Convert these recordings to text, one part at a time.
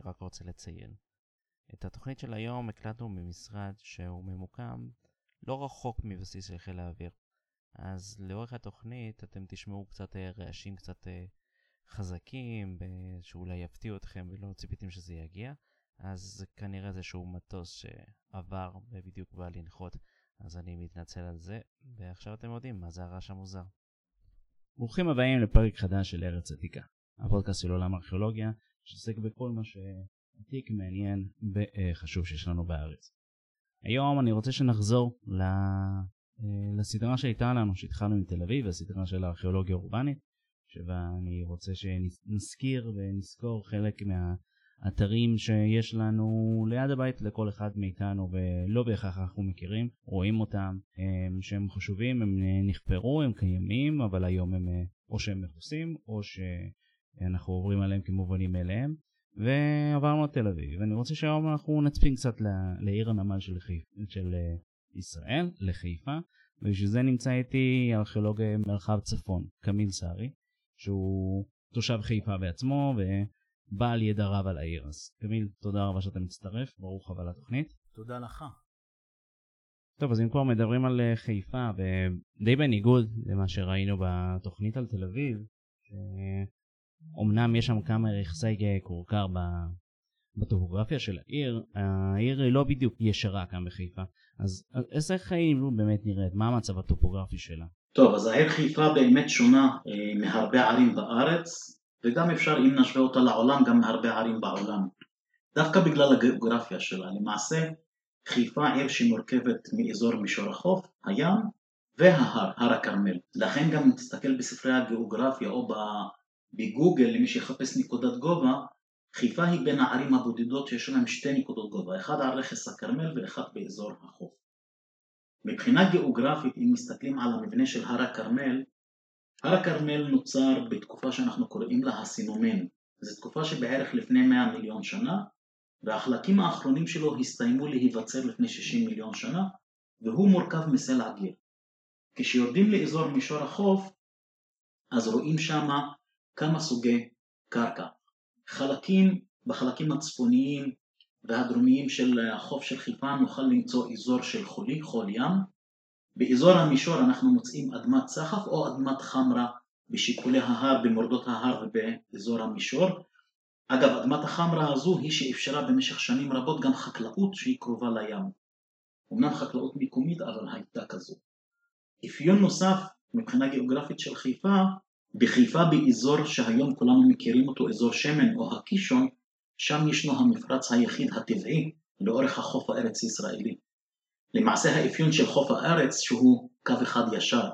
אני רק רוצה לציין. את התוכנית של היום הקלטנו ממשרד שהוא ממוקם לא רחוק מבסיס של חיל האוויר. אז לאורך התוכנית אתם תשמעו קצת אה, רעשים קצת אה, חזקים, שאולי יפתיעו אתכם ולא ציפיתם שזה יגיע. אז כנראה זה שהוא מטוס שעבר ובדיוק בא לנחות, אז אני מתנצל על זה, ועכשיו אתם יודעים מה זה הרעש המוזר. ברוכים הבאים לפרק חדש של ארץ עתיקה, הפודקאסט של עולם הארכיאולוגיה, שעוסק בכל מה שעתיק, מעניין וחשוב שיש לנו בארץ. היום אני רוצה שנחזור לסדרה שהייתה לנו, שהתחלנו עם תל אביב, הסדרה של הארכיאולוגיה האורבנית, שבה אני רוצה שנזכיר ונזכור חלק מה... אתרים שיש לנו ליד הבית לכל אחד מאיתנו ולא בהכרח אנחנו מכירים, רואים אותם, הם, שהם חשובים, הם נחפרו, הם קיימים, אבל היום הם או שהם מכוסים או שאנחנו עוברים עליהם כמובנים מאליהם. ועברנו לתל אביב, ואני רוצה שהיום אנחנו נצפין קצת לעיר הנמל של, חיפ... של אה, ישראל, לחיפה, ובשביל זה נמצא איתי ארכיאולוג מרחב צפון, קמיל סארי, שהוא תושב חיפה בעצמו, בעל ידע רב על העיר. אז קמיל, תודה רבה שאתה מצטרף, ברוך הבא לתוכנית. תודה לך. טוב, אז אם כבר מדברים על אה, חיפה, ודי בניגוד למה שראינו בתוכנית על תל אביב, אמנם יש שם כמה רכסי כורכר בטופוגרפיה של העיר, העיר היא לא בדיוק ישרה כאן בחיפה, אז איזה חיים באמת נראית? מה המצב הטופוגרפי שלה? טוב, אז העיר חיפה באמת שונה אה, מהרבה ערים בארץ, וגם אפשר, אם נשווה אותה לעולם, גם מהרבה ערים בעולם. דווקא בגלל הגיאוגרפיה שלה. למעשה, חיפה עיר שמורכבת מאזור מישור החוף, הים וההר, הר הכרמל. לכן גם אם תסתכל בספרי הגיאוגרפיה או בגוגל, למי שיחפש נקודת גובה, חיפה היא בין הערים הבודדות שיש להן שתי נקודות גובה, אחד על רכס הכרמל ואחד באזור החוף. מבחינה גיאוגרפית, אם מסתכלים על המבנה של הר הכרמל, הר הכרמל נוצר בתקופה שאנחנו קוראים לה הסינומן. זו תקופה שבערך לפני 100 מיליון שנה, והחלקים האחרונים שלו הסתיימו להיווצר לפני 60 מיליון שנה, והוא מורכב מסלע גיר. כשיורדים לאזור מישור החוף, אז רואים שם כמה סוגי קרקע. חלקים, בחלקים הצפוניים והדרומיים של החוף של חיפה נוכל למצוא אזור של חולי, חול ים, באזור המישור אנחנו מוצאים אדמת סחף או אדמת חמרה בשיפולי ההר, במורדות ההר ובאזור המישור. אגב, אדמת החמרה הזו היא שאפשרה במשך שנים רבות גם חקלאות שהיא קרובה לים. אמנם חקלאות מקומית, אבל הייתה כזו. אפיון נוסף מבחינה גיאוגרפית של חיפה, בחיפה באזור שהיום כולנו מכירים אותו, אזור שמן או הקישון, שם ישנו המפרץ היחיד הטבעי לאורך החוף הארץ ישראלי. למעשה האפיון של חוף הארץ שהוא קו אחד ישר,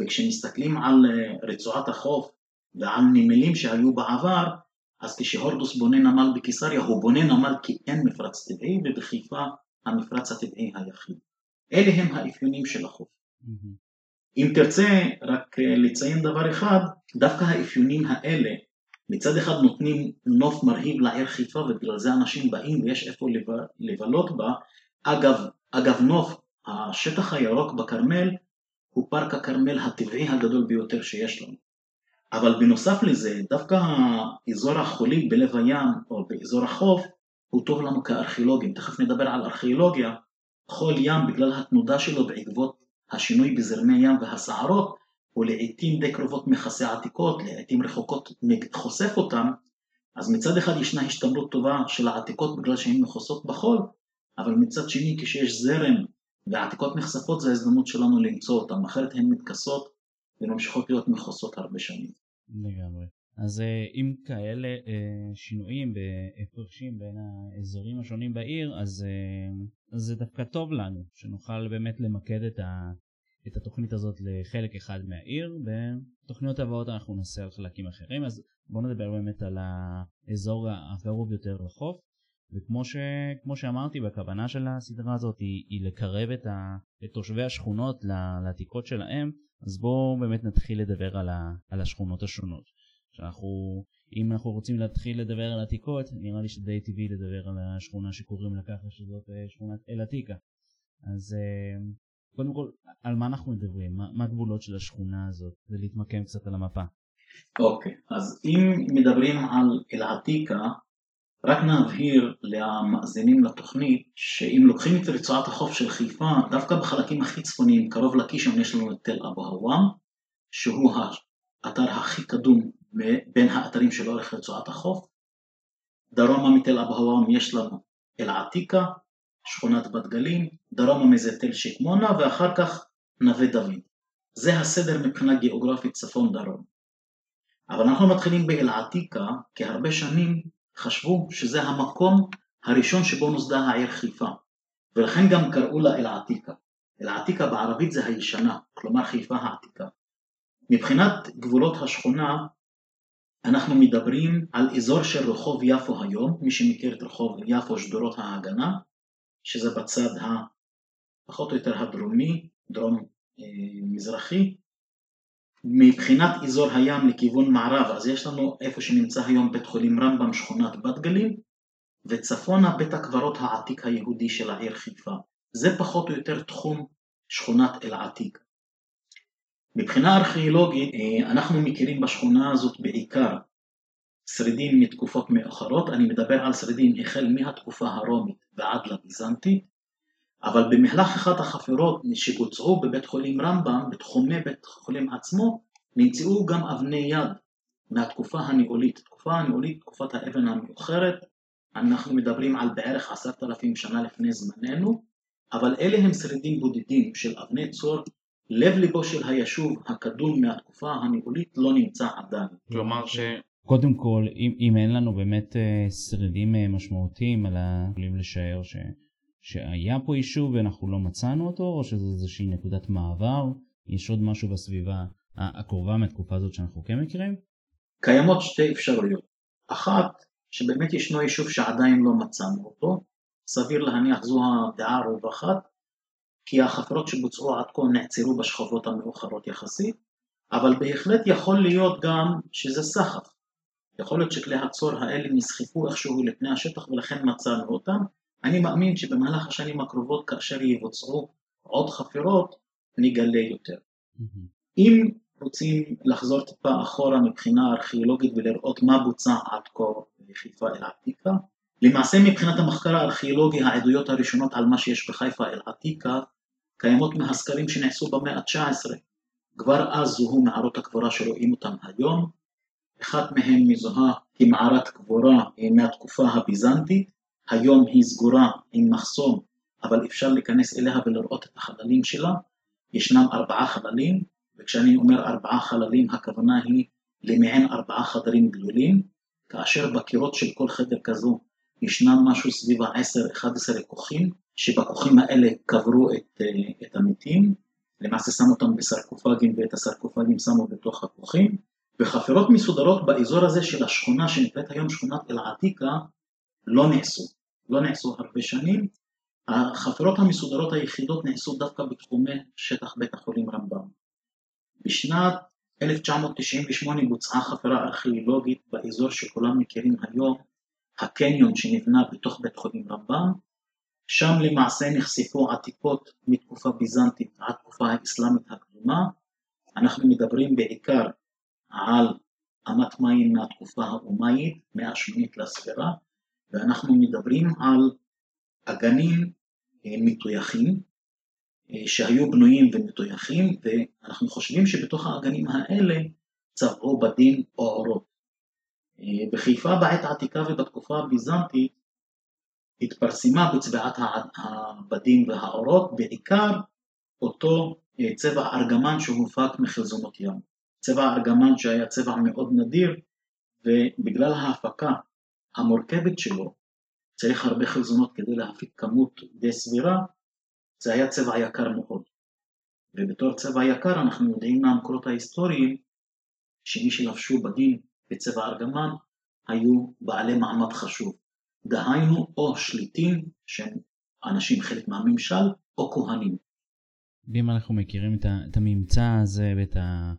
וכשמסתכלים על אה, רצועת החוף ועל נמלים שהיו בעבר, אז כשהורדוס בונה נמל בקיסריה הוא בונה נמל כי אין מפרץ טבעי ובחיפה המפרץ הטבעי היחיד. אלה הם האפיונים של החוף. Mm-hmm. אם תרצה רק אה, לציין דבר אחד, דווקא האפיונים האלה מצד אחד נותנים נוף מרהיב לעיר חיפה ובגלל זה אנשים באים ויש איפה לבלות בה, אגב אגב נוף, השטח הירוק בכרמל הוא פארק הכרמל הטבעי הגדול ביותר שיש לנו. אבל בנוסף לזה, דווקא האזור החולי בלב הים או באזור החוף הוא טוב לנו כארכיאולוגים. תכף נדבר על ארכיאולוגיה. חול ים בגלל התנודה שלו בעקבות השינוי בזרמי ים והסערות הוא לעיתים די קרובות מכסה עתיקות, לעיתים רחוקות חושף אותם, אז מצד אחד ישנה השתמרות טובה של העתיקות בגלל שהן מכוסות בחול, אבל מצד שני כשיש זרם ועתיקות נחשפות זה ההזדמנות שלנו למצוא אותן, אחרת הן מתכסות וממשיכות להיות מכוסות הרבה שנים. לגמרי. אז אה, עם כאלה אה, שינויים והפרשים בין האזורים השונים בעיר, אז, אה, אז זה דווקא טוב לנו, שנוכל באמת למקד את, ה, את התוכנית הזאת לחלק אחד מהעיר, בתוכניות הבאות אנחנו נעשה על חלקים אחרים, אז בואו נדבר באמת על האזור הקרוב יותר לחוף. וכמו ש, שאמרתי, בכוונה של הסדרה הזאת היא, היא לקרב את, ה, את תושבי השכונות לעתיקות שלהם, אז בואו באמת נתחיל לדבר על, ה, על השכונות השונות. שאנחנו, אם אנחנו רוצים להתחיל לדבר על עתיקות, נראה לי שדי טבעי לדבר על השכונה שקוראים לה ככה, שזאת אה, שכונת אל-עתיקה. אז אה, קודם כל, על מה אנחנו מדברים? מה, מה הגבולות של השכונה הזאת? ולהתמקם קצת על המפה. אוקיי, אז אם מדברים על אל-עתיקה, רק נבהיר למאזינים לתוכנית שאם לוקחים את רצועת החוף של חיפה, דווקא בחלקים הכי צפוניים, קרוב לקישון יש לנו את תל אבו הוואם, שהוא האתר הכי קדום בין האתרים של אורך רצועת החוף. דרומה מתל אבו הוואם יש לנו אל-עתיקה, שכונת בת גלים, דרומה מזה תל שקמונה ואחר כך נווה דוד. זה הסדר מבחינה גיאוגרפית צפון דרום. אבל אנחנו מתחילים באל-עתיקה, כי הרבה שנים חשבו שזה המקום הראשון שבו נוסדה העיר חיפה, ולכן גם קראו לה אל-עתיקה. אל-עתיקה בערבית זה הישנה, כלומר חיפה העתיקה. מבחינת גבולות השכונה, אנחנו מדברים על אזור של רחוב יפו היום, מי שמכיר את רחוב יפו שדורות ההגנה, שזה בצד הפחות או יותר הדרומי, דרום אה, מבחינת אזור הים לכיוון מערב, אז יש לנו איפה שנמצא היום בית חולים רמב"ם שכונת בת גלים, וצפונה בית הקברות העתיק היהודי של העיר חיפה. זה פחות או יותר תחום שכונת אל-עתיק. מבחינה ארכיאולוגית אה, אנחנו מכירים בשכונה הזאת בעיקר שרידים מתקופות מאוחרות, אני מדבר על שרידים החל מהתקופה הרומית ועד לביזנטית, אבל במהלך אחת החפירות שבוצעו בבית חולים רמב"ם, בתחומי בית חולים עצמו, נמצאו גם אבני יד מהתקופה הנאולית. תקופה הנאולית, תקופת האבן המאוחרת, אנחנו מדברים על בערך עשרת אלפים שנה לפני זמננו, אבל אלה הם שרידים בודדים של אבני צור, לב ליבו של היישוב הקדום מהתקופה הנאולית לא נמצא עדיין. כלומר ש... קודם כל, אם, אם אין לנו באמת אה, שרידים אה, משמעותיים, אלא יכולים לשער ש... שהיה פה יישוב ואנחנו לא מצאנו אותו, או שזה איזושהי נקודת מעבר? יש עוד משהו בסביבה הקרובה מהתקופה הזאת שאנחנו כן מכירים? קיימות שתי אפשרויות. אחת, שבאמת ישנו יישוב שעדיין לא מצאנו אותו, סביר להניח זו הדעה הרווחת, כי החפרות שבוצעו עד כה נעצרו בשכבות המאוחרות יחסית, אבל בהחלט יכול להיות גם שזה סחף. יכול להיות שכלי הצור האלה נסחפו איכשהו לפני השטח ולכן מצאנו אותם, אני מאמין שבמהלך השנים הקרובות כאשר יבוצעו עוד חפירות נגלה יותר. Mm-hmm. אם רוצים לחזור טיפה אחורה מבחינה ארכיאולוגית ולראות מה בוצע עד כה בחיפה אל עתיקה, למעשה מבחינת המחקר הארכיאולוגי העדויות הראשונות על מה שיש בחיפה אל עתיקה קיימות מהסקרים שנעשו במאה ה-19. כבר אז זוהו מערות הקבורה שרואים אותם היום, אחת מהן מזוהה כמערת קבורה מהתקופה הביזנטית, היום היא סגורה עם מחסום, אבל אפשר להיכנס אליה ולראות את החללים שלה. ישנם ארבעה חללים, וכשאני אומר ארבעה חללים הכוונה היא למעין ארבעה חדרים גדולים, כאשר בקירות של כל חדר כזו ישנם משהו סביב ה-10-11 כוכים, שבכוכים האלה קברו את, אה, את המתים, למעשה שמו אותם בסרקופגים ואת הסרקופגים שמו בתוך הכוכים, וחפירות מסודרות באזור הזה של השכונה שנקראת היום שכונת אל-עתיקה לא נעשו. לא נעשו הרבה שנים. החפירות המסודרות היחידות נעשו דווקא בתחומי שטח בית החולים רמב"ם. בשנת 1998 בוצעה חפירה ארכיאולוגית באזור שכולם מכירים היום, הקניון שנבנה בתוך בית חולים רמב"ם, שם למעשה נחשפו עתיקות מתקופה ביזנטית עד תקופה האסלאמית הקדומה, אנחנו מדברים בעיקר על אמת מים מהתקופה האומאית, מאה שמינית לספירה, ואנחנו מדברים על אגנים אה, מטויחים אה, שהיו בנויים ומטויחים ואנחנו חושבים שבתוך האגנים האלה צבעו בדים או אורות. אה, בחיפה בעת העתיקה ובתקופה הביזנטית התפרסמה בצבעת הבדים והאורות בעיקר אותו צבע ארגמן שהופק מחלזונות ים. צבע ארגמן שהיה צבע מאוד נדיר ובגלל ההפקה המורכבת שלו, צריך הרבה חלזונות כדי להפיק כמות די סבירה, זה היה צבע יקר מאוד. ובתור צבע יקר אנחנו יודעים מהמקורות ההיסטוריים שמי שלבשו בדים בצבע ארגמן היו בעלי מעמד חשוב. דהיינו או שליטים שהם אנשים חלק מהממשל או כהנים. ואם אנחנו מכירים את הממצא הזה ואת ה,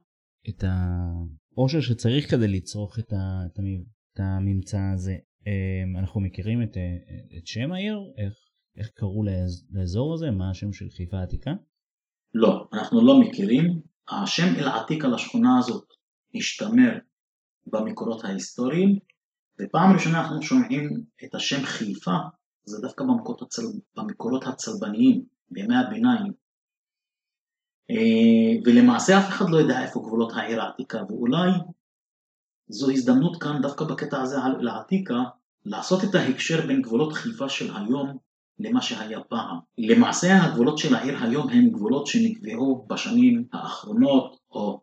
את העושר שצריך כדי לצרוך את, ה, את, את הממצא הזה, אמ, אנחנו מכירים את, את שם העיר? איך, איך קראו לאזור הזה? מה השם של חיפה העתיקה? לא, אנחנו לא מכירים. השם אל-עתיקה לשכונה הזאת השתמר במקורות ההיסטוריים, ופעם ראשונה אנחנו שומעים את השם חיפה, זה דווקא במקורות, הצל... במקורות הצלבניים, בימי הביניים. אה, ולמעשה אף אחד לא יודע איפה גבולות העיר העתיקה, ואולי זו הזדמנות כאן דווקא בקטע הזה על העתיקה, לעשות את ההקשר בין גבולות חיפה של היום למה שהיה פעם. למעשה הגבולות של העיר היום הם גבולות שנקבעו בשנים האחרונות, או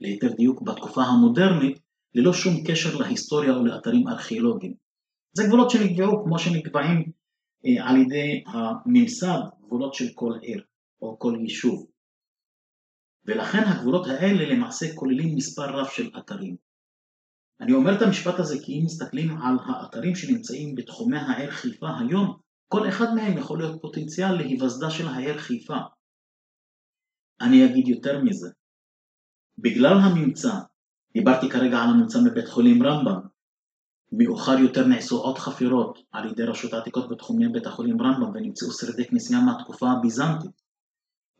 ליתר דיוק בתקופה המודרנית, ללא שום קשר להיסטוריה או לאתרים ארכיאולוגיים. זה גבולות שנקבעו כמו שנקבעים אה, על ידי הממסד, גבולות של כל עיר או כל יישוב. ולכן הגבולות האלה למעשה כוללים מספר רב של אתרים. אני אומר את המשפט הזה כי אם מסתכלים על האתרים שנמצאים בתחומי העיר חיפה היום, כל אחד מהם יכול להיות פוטנציאל להיווסדה של העיר חיפה. אני אגיד יותר מזה. בגלל הממצא, דיברתי כרגע על הממצא מבית חולים רמב"ם, מאוחר יותר נעשו עוד חפירות על ידי רשות העתיקות בתחומי בית החולים רמב"ם ונמצאו שרידי כנסייה מהתקופה הביזנטית.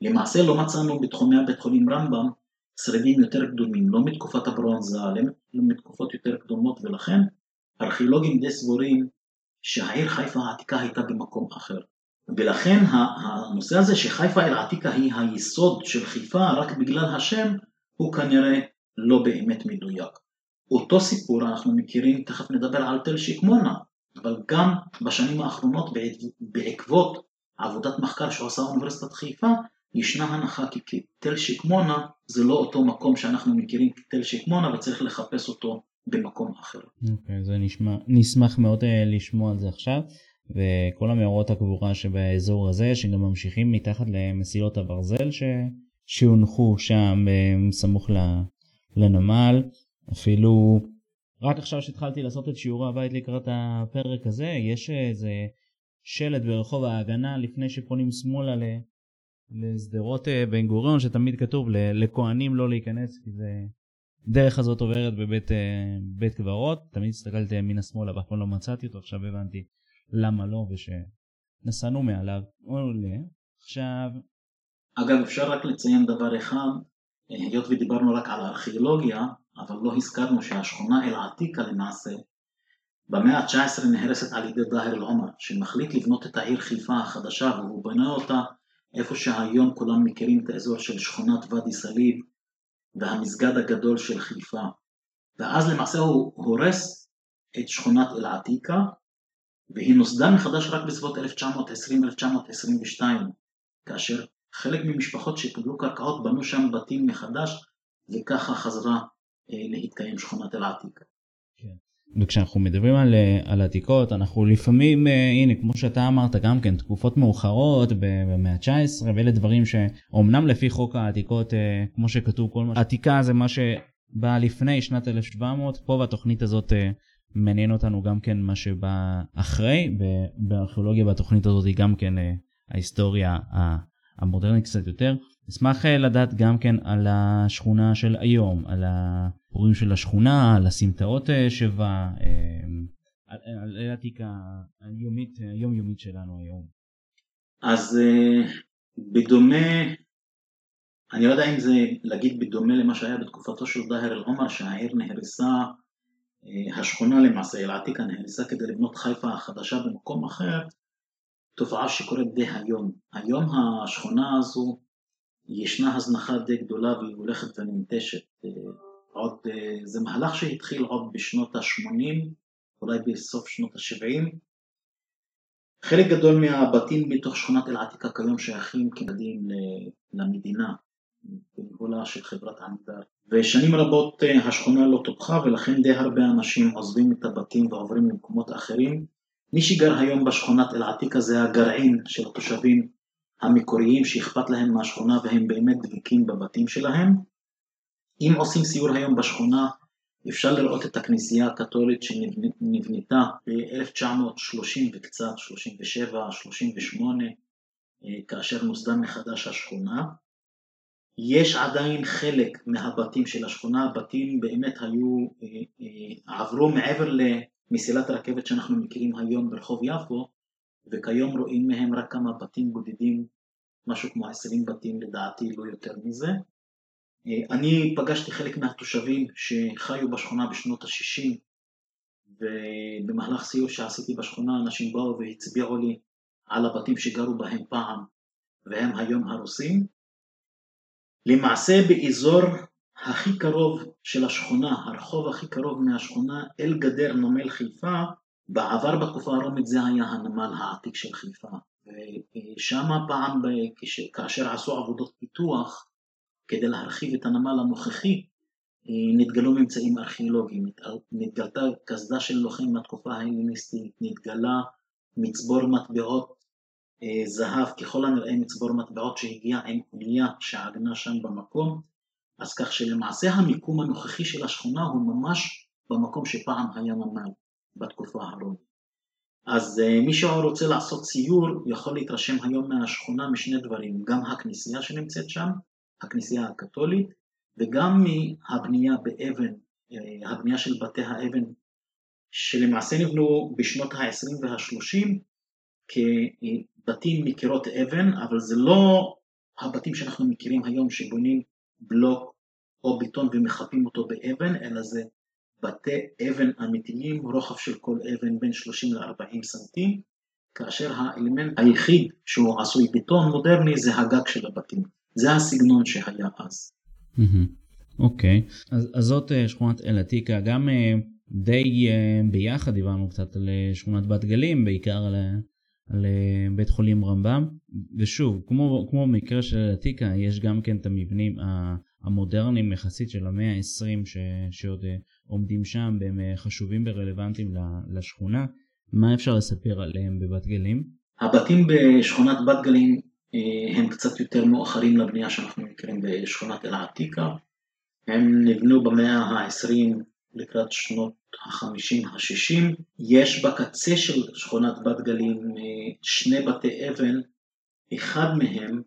למעשה לא מצאנו בתחומי הבית חולים רמב"ם שרידים יותר קדומים, לא מתקופת הברונזה, לא מתקופות יותר קדומות ולכן ארכיאולוגים די סבורים שהעיר חיפה העתיקה הייתה במקום אחר. ולכן הנושא הזה שחיפה אל עתיקה היא היסוד של חיפה רק בגלל השם הוא כנראה לא באמת מדויק. אותו סיפור אנחנו מכירים, תכף נדבר על תל שקמונה, אבל גם בשנים האחרונות בעקבות עבודת מחקר שעושה אוניברסיטת חיפה, ישנה הנחה כי תל שקמונה זה לא אותו מקום שאנחנו מכירים כתל שקמונה וצריך לחפש אותו במקום אחר. אוקיי, okay, זה נשמע, נשמח מאוד uh, לשמוע על זה עכשיו, וכל המאורות הקבורה שבאזור הזה, שגם ממשיכים מתחת למסילות הברזל ש... שהונחו שם uh, סמוך לנמל, אפילו רק עכשיו שהתחלתי לעשות את שיעורי הבית לקראת הפרק הזה, יש איזה שלט ברחוב ההגנה לפני שפונים שמאלה לשדרות אה, בן גוריון, שתמיד כתוב לכהנים לא להיכנס, כי זה... דרך הזאת עוברת בבית אה, בית קברות, תמיד הסתכלתי ימינה שמאלה ואף פעם לא מצאתי אותו, עכשיו הבנתי למה לא, ושנסענו מעליו. עולה. עכשיו... אגב, אפשר רק לציין דבר אחד, היות ודיברנו רק על הארכיאולוגיה, אבל לא הזכרנו שהשכונה אל-עתיקה למעשה במאה ה-19 נהרסת על ידי דאהר אל-עומר, שמחליט לבנות את העיר חיפה החדשה והוא בנה אותה איפה שהיום כולם מכירים את האזור של שכונת ואדי סאליב והמסגד הגדול של חיפה. ואז למעשה הוא הורס את שכונת אל-עתיקה והיא נוסדה מחדש רק בסביבות 1920-1922 כאשר חלק ממשפחות שקיבלו קרקעות בנו שם בתים מחדש וככה חזרה אה, להתקיים שכונת אל-עתיקה. וכשאנחנו מדברים על, אה, על עתיקות אנחנו לפעמים אה, הנה כמו שאתה אמרת גם כן תקופות מאוחרות במאה ה-19 ואלה דברים שאומנם לפי חוק העתיקות כמו שכתוב כל מה עתיקה זה מה שבא לפני שנת 1700 פה בתוכנית הזאת מעניין אותנו גם כן מה שבא אחרי בארכיאולוגיה בתוכנית הזאת היא גם כן ההיסטוריה המודרנית קצת יותר. אשמח אה, לדעת גם כן על השכונה של היום, על הפורים של השכונה, על הסמטאות אה, שבה, אה, על האתיקה היומית, היומיומית שלנו היום. אז בדומה, אני לא יודע אם זה להגיד בדומה למה שהיה בתקופתו של דאהר אל-עומר, שהעיר נהרסה, השכונה למעשה, אל-עתיקה נהרסה כדי לבנות חיפה החדשה במקום אחר, תופעה שקורית די היום. היום השכונה הזו ישנה הזנחה די גדולה והיא הולכת וננטשת. עוד, אה, זה מהלך שהתחיל עוד בשנות ה-80, אולי בסוף שנות ה-70. חלק גדול מהבתים בתוך שכונת אל-עתיקה כיום שייכים כמדים למדינה, בניהולה של חברת עמידר. ושנים רבות אה, השכונה לא טופחה ולכן די הרבה אנשים עוזבים את הבתים ועוברים למקומות אחרים. מי שגר היום בשכונת אל-עתיקה זה הגרעין של התושבים המקוריים שאכפת להם מהשכונה והם באמת דבקים בבתים שלהם. אם עושים סיור היום בשכונה אפשר לראות את הכנסייה הקתולית שנבנתה ב-1930 וקצת, 37, 38, אה, כאשר נוסדה מחדש השכונה. יש עדיין חלק מהבתים של השכונה, הבתים באמת היו, אה, אה, עברו מעבר למסילת הרכבת שאנחנו מכירים היום ברחוב יפו, וכיום רואים מהם רק כמה בתים בודדים, משהו כמו עשרים בתים לדעתי, לא יותר מזה. אני פגשתי חלק מהתושבים שחיו בשכונה בשנות ה-60 ובמהלך סיור שעשיתי בשכונה אנשים באו והצביעו לי על הבתים שגרו בהם פעם והם היום הרוסים. למעשה באזור הכי קרוב של השכונה, הרחוב הכי קרוב מהשכונה אל גדר נמל חיפה, בעבר בתקופה הרומית זה היה הנמל העתיק של חיפה. ושם פעם כאשר עשו עבודות פיתוח כדי להרחיב את הנמל הנוכחי, נתגלו ממצאים ארכיאולוגיים, נתגלתה קסדה של לוחם מהתקופה ההלניסטית, נתגלה מצבור מטבעות אה, זהב, ככל הנראה מצבור מטבעות שהגיע עם אונייה שעגנה שם במקום, אז כך שלמעשה המיקום הנוכחי של השכונה הוא ממש במקום שפעם היה נמל בתקופה הרומית. אז אה, מי שרוצה לעשות ציור יכול להתרשם היום מהשכונה משני דברים, גם הכנסייה שנמצאת שם, הכנסייה הקתולית, וגם מהבנייה באבן, אה, הבנייה של בתי האבן שלמעשה נבנו בשנות ה-20 וה-30 כבתים מקירות אבן, אבל זה לא הבתים שאנחנו מכירים היום שבונים בלוק או בטון ומחפים אותו באבן, אלא זה בתי אבן אמיתיים, רוחב של כל אבן בין 30 ל-40 סנטים, כאשר האלמנט היחיד שהוא עשוי בטון מודרני זה הגג של הבתים. זה הסגנון שהיה אז. אוקיי, okay. אז, אז זאת אה, שכונת אל עתיקה, גם אה, די אה, ביחד דיברנו קצת על שכונת בת גלים, בעיקר על, על בית חולים רמב"ם, ושוב, כמו, כמו במקרה של אל עתיקה, יש גם כן את המבנים המודרניים יחסית של המאה ה-20 ש, שעוד עומדים שם, והם חשובים ורלוונטיים לשכונה. מה אפשר לספר עליהם בבת גלים? הבתים בשכונת בת גלים הם קצת יותר מאוחרים לבנייה שאנחנו מכירים בשכונת אל-עתיקה. הם נבנו במאה ה-20 לקראת שנות ה-50-60. יש בקצה של שכונת בת גלים שני בתי אבן, אחד מהם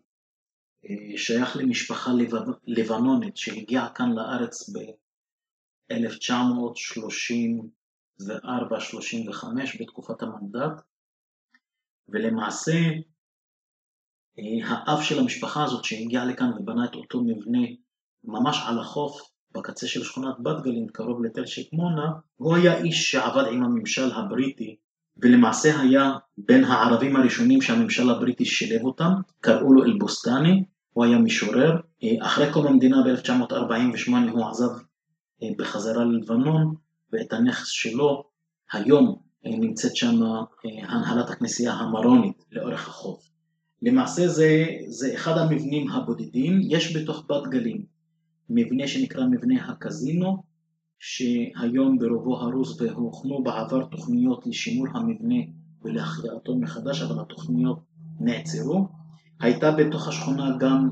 אה, שייך למשפחה לבנונית שהגיעה כאן לארץ ב-1934-35 בתקופת המנדט, ולמעשה אה, האב של המשפחה הזאת שהגיע לכאן ובנה את אותו מבנה ממש על החוף בקצה של שכונת בת גלים קרוב לתל שקמונה, הוא היה איש שעבד עם הממשל הבריטי ולמעשה היה בין הערבים הראשונים שהממשל הבריטי שילב אותם, קראו לו אל-בוסטני, הוא היה משורר, אה, אחרי קום המדינה ב-1948 הוא עזב אה, בחזרה ללבנון ואת הנכס שלו היום נמצאת שם הנהלת הכנסייה המרונית לאורך החוף. למעשה זה, זה אחד המבנים הבודדים, יש בתוך בת גלים מבנה שנקרא מבנה הקזינו, שהיום ברובו הרוס והוכנו בעבר תוכניות לשימור המבנה ולהחייאתו מחדש, אבל התוכניות נעצרו. הייתה בתוך השכונה גם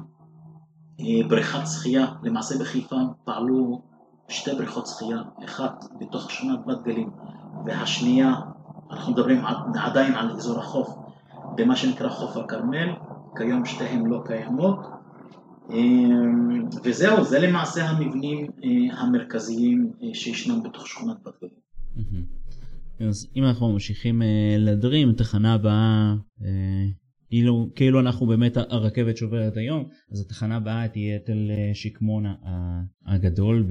אה, בריכת שחייה, למעשה בחיפה פעלו שתי בריכות שחייה, אחת בתוך שכונת בת גלים והשנייה, אנחנו מדברים עדיין על אזור החוף, במה שנקרא חוף הכרמל, כיום שתיהן לא קיימות, אמ, וזהו, זה למעשה המבנים אה, המרכזיים אה, שישנם בתוך שכונת בת גלים. אז אם אנחנו ממשיכים אה, לדרים, תחנה הבאה, כאילו, כאילו אנחנו באמת הרכבת שעוברת היום, אז התחנה הבאה תהיה תל שקמון הגדול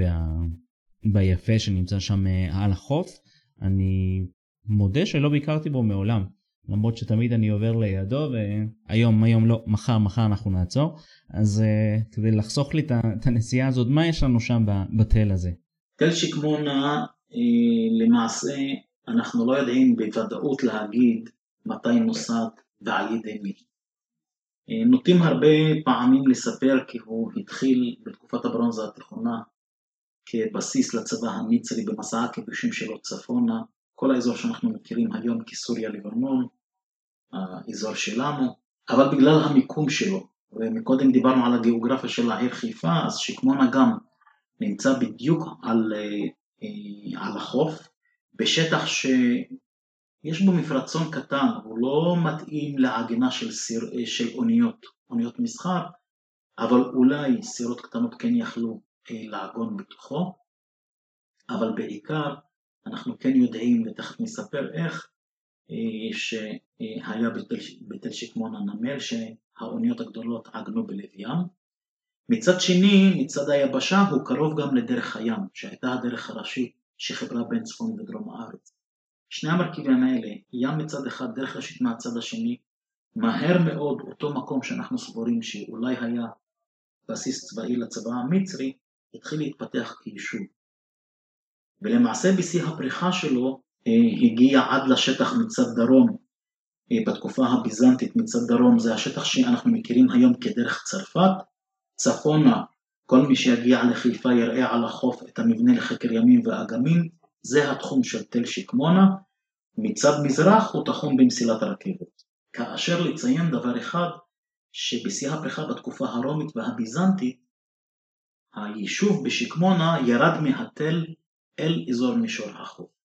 ביפה שנמצא שם על החוף. אני מודה שלא ביקרתי בו מעולם. למרות שתמיד אני עובר לידו והיום, היום לא, מחר, מחר אנחנו נעצור. אז uh, כדי לחסוך לי את הנסיעה הזאת, מה יש לנו שם בתל הזה? תל שקמונה, אה, למעשה אנחנו לא יודעים בוודאות להגיד מתי נוסד ועל ידי מי. אה, נוטים הרבה פעמים לספר כי הוא התחיל בתקופת הברונזה התיכונה כבסיס לצבא המצרי במסע הכיבושים שלו צפונה, כל האזור שאנחנו מכירים היום כסוריה לבנון, האזור שלנו, אבל בגלל המיקום שלו, ומקודם דיברנו על הגיאוגרפיה של העיר חיפה, אז שקמונה גם נמצא בדיוק על, אה, על החוף, בשטח שיש בו מפרצון קטן, הוא לא מתאים לעגינה של, סיר, של אוניות, אוניות מסחר, אבל אולי סירות קטנות כן יכלו אה, לעגון בתוכו, אבל בעיקר אנחנו כן יודעים, ותכף נספר איך, אה, שהיה בתל, שקמון הנמל שהאוניות הגדולות עגנו בלב ים מצד שני, מצד היבשה הוא קרוב גם לדרך הים, שהייתה הדרך הראשית שחיברה בין צפון ודרום הארץ. שני המרכיבים האלה, ים מצד אחד, דרך ראשית מהצד השני, מהר מאוד אותו מקום שאנחנו סבורים שאולי היה בסיס צבאי לצבא המצרי, התחיל להתפתח כיישוב. ולמעשה בשיא הפריחה שלו אה, הגיע עד לשטח מצד דרום אה, בתקופה הביזנטית מצד דרום זה השטח שאנחנו מכירים היום כדרך צרפת, צפונה כל מי שיגיע לחיפה יראה על החוף את המבנה לחקר ימים ואגמים, זה התחום של תל שקמונה, מצד מזרח הוא תחום במסילת הרכבת. כאשר לציין דבר אחד, שבשיא הפריחה בתקופה הרומית והביזנטית, היישוב בשקמונה ירד מהתל אל אזור מישור החוף.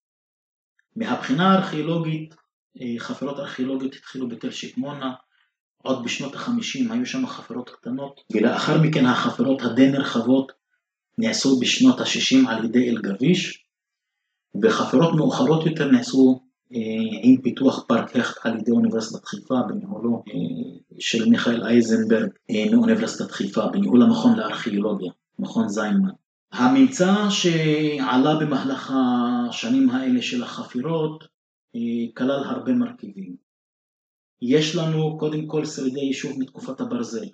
מהבחינה הארכיאולוגית, אה, חפירות ארכיאולוגיות התחילו בתל שקמונה, עוד בשנות החמישים היו שם חפירות קטנות, ולאחר מכן החפירות הדי נרחבות נעשו בשנות השישים על ידי אלגביש, וחפירות מאוחרות יותר נעשו אה, עם פיתוח פארק הכט על ידי אוניברסיטת חיפה בניהולו אה, של מיכאל אייזנברג מאוניברסיטת חיפה, בניהול המכון לארכיאולוגיה, מכון זיינמן. הממצא שעלה במהלך השנים האלה של החפירות אה, כלל הרבה מרכיבים. יש לנו קודם כל שרידי יישוב מתקופת הברזל.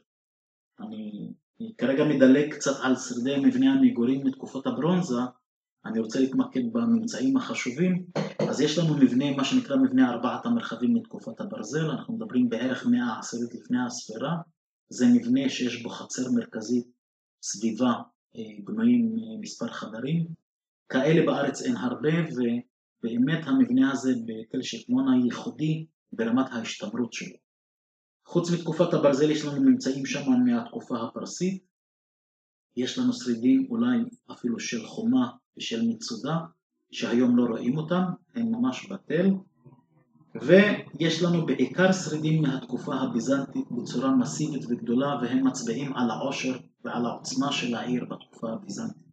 אני כרגע מדלג קצת על שרידי מבנה המגורים מתקופות הברונזה, אני רוצה להתמקד בממצאים החשובים, אז יש לנו מבנה, מה שנקרא מבנה ארבעת המרחבים מתקופת הברזל, אנחנו מדברים בערך מאה עשירית לפני הספירה, זה מבנה שיש בו חצר מרכזית סביבה בנויים מספר חדרים, כאלה בארץ אין הרבה ובאמת המבנה הזה בתל שקמונה ייחודי ברמת ההשתמרות שלו. חוץ מתקופת הברזל יש לנו ממצאים שם מהתקופה הפרסית, יש לנו שרידים אולי אפילו של חומה ושל מצודה שהיום לא רואים אותם, הם ממש בתל, ויש לנו בעיקר שרידים מהתקופה הביזנטית בצורה מסיבית וגדולה והם מצביעים על העושר ועל העוצמה של העיר בתקופה הביזנטית.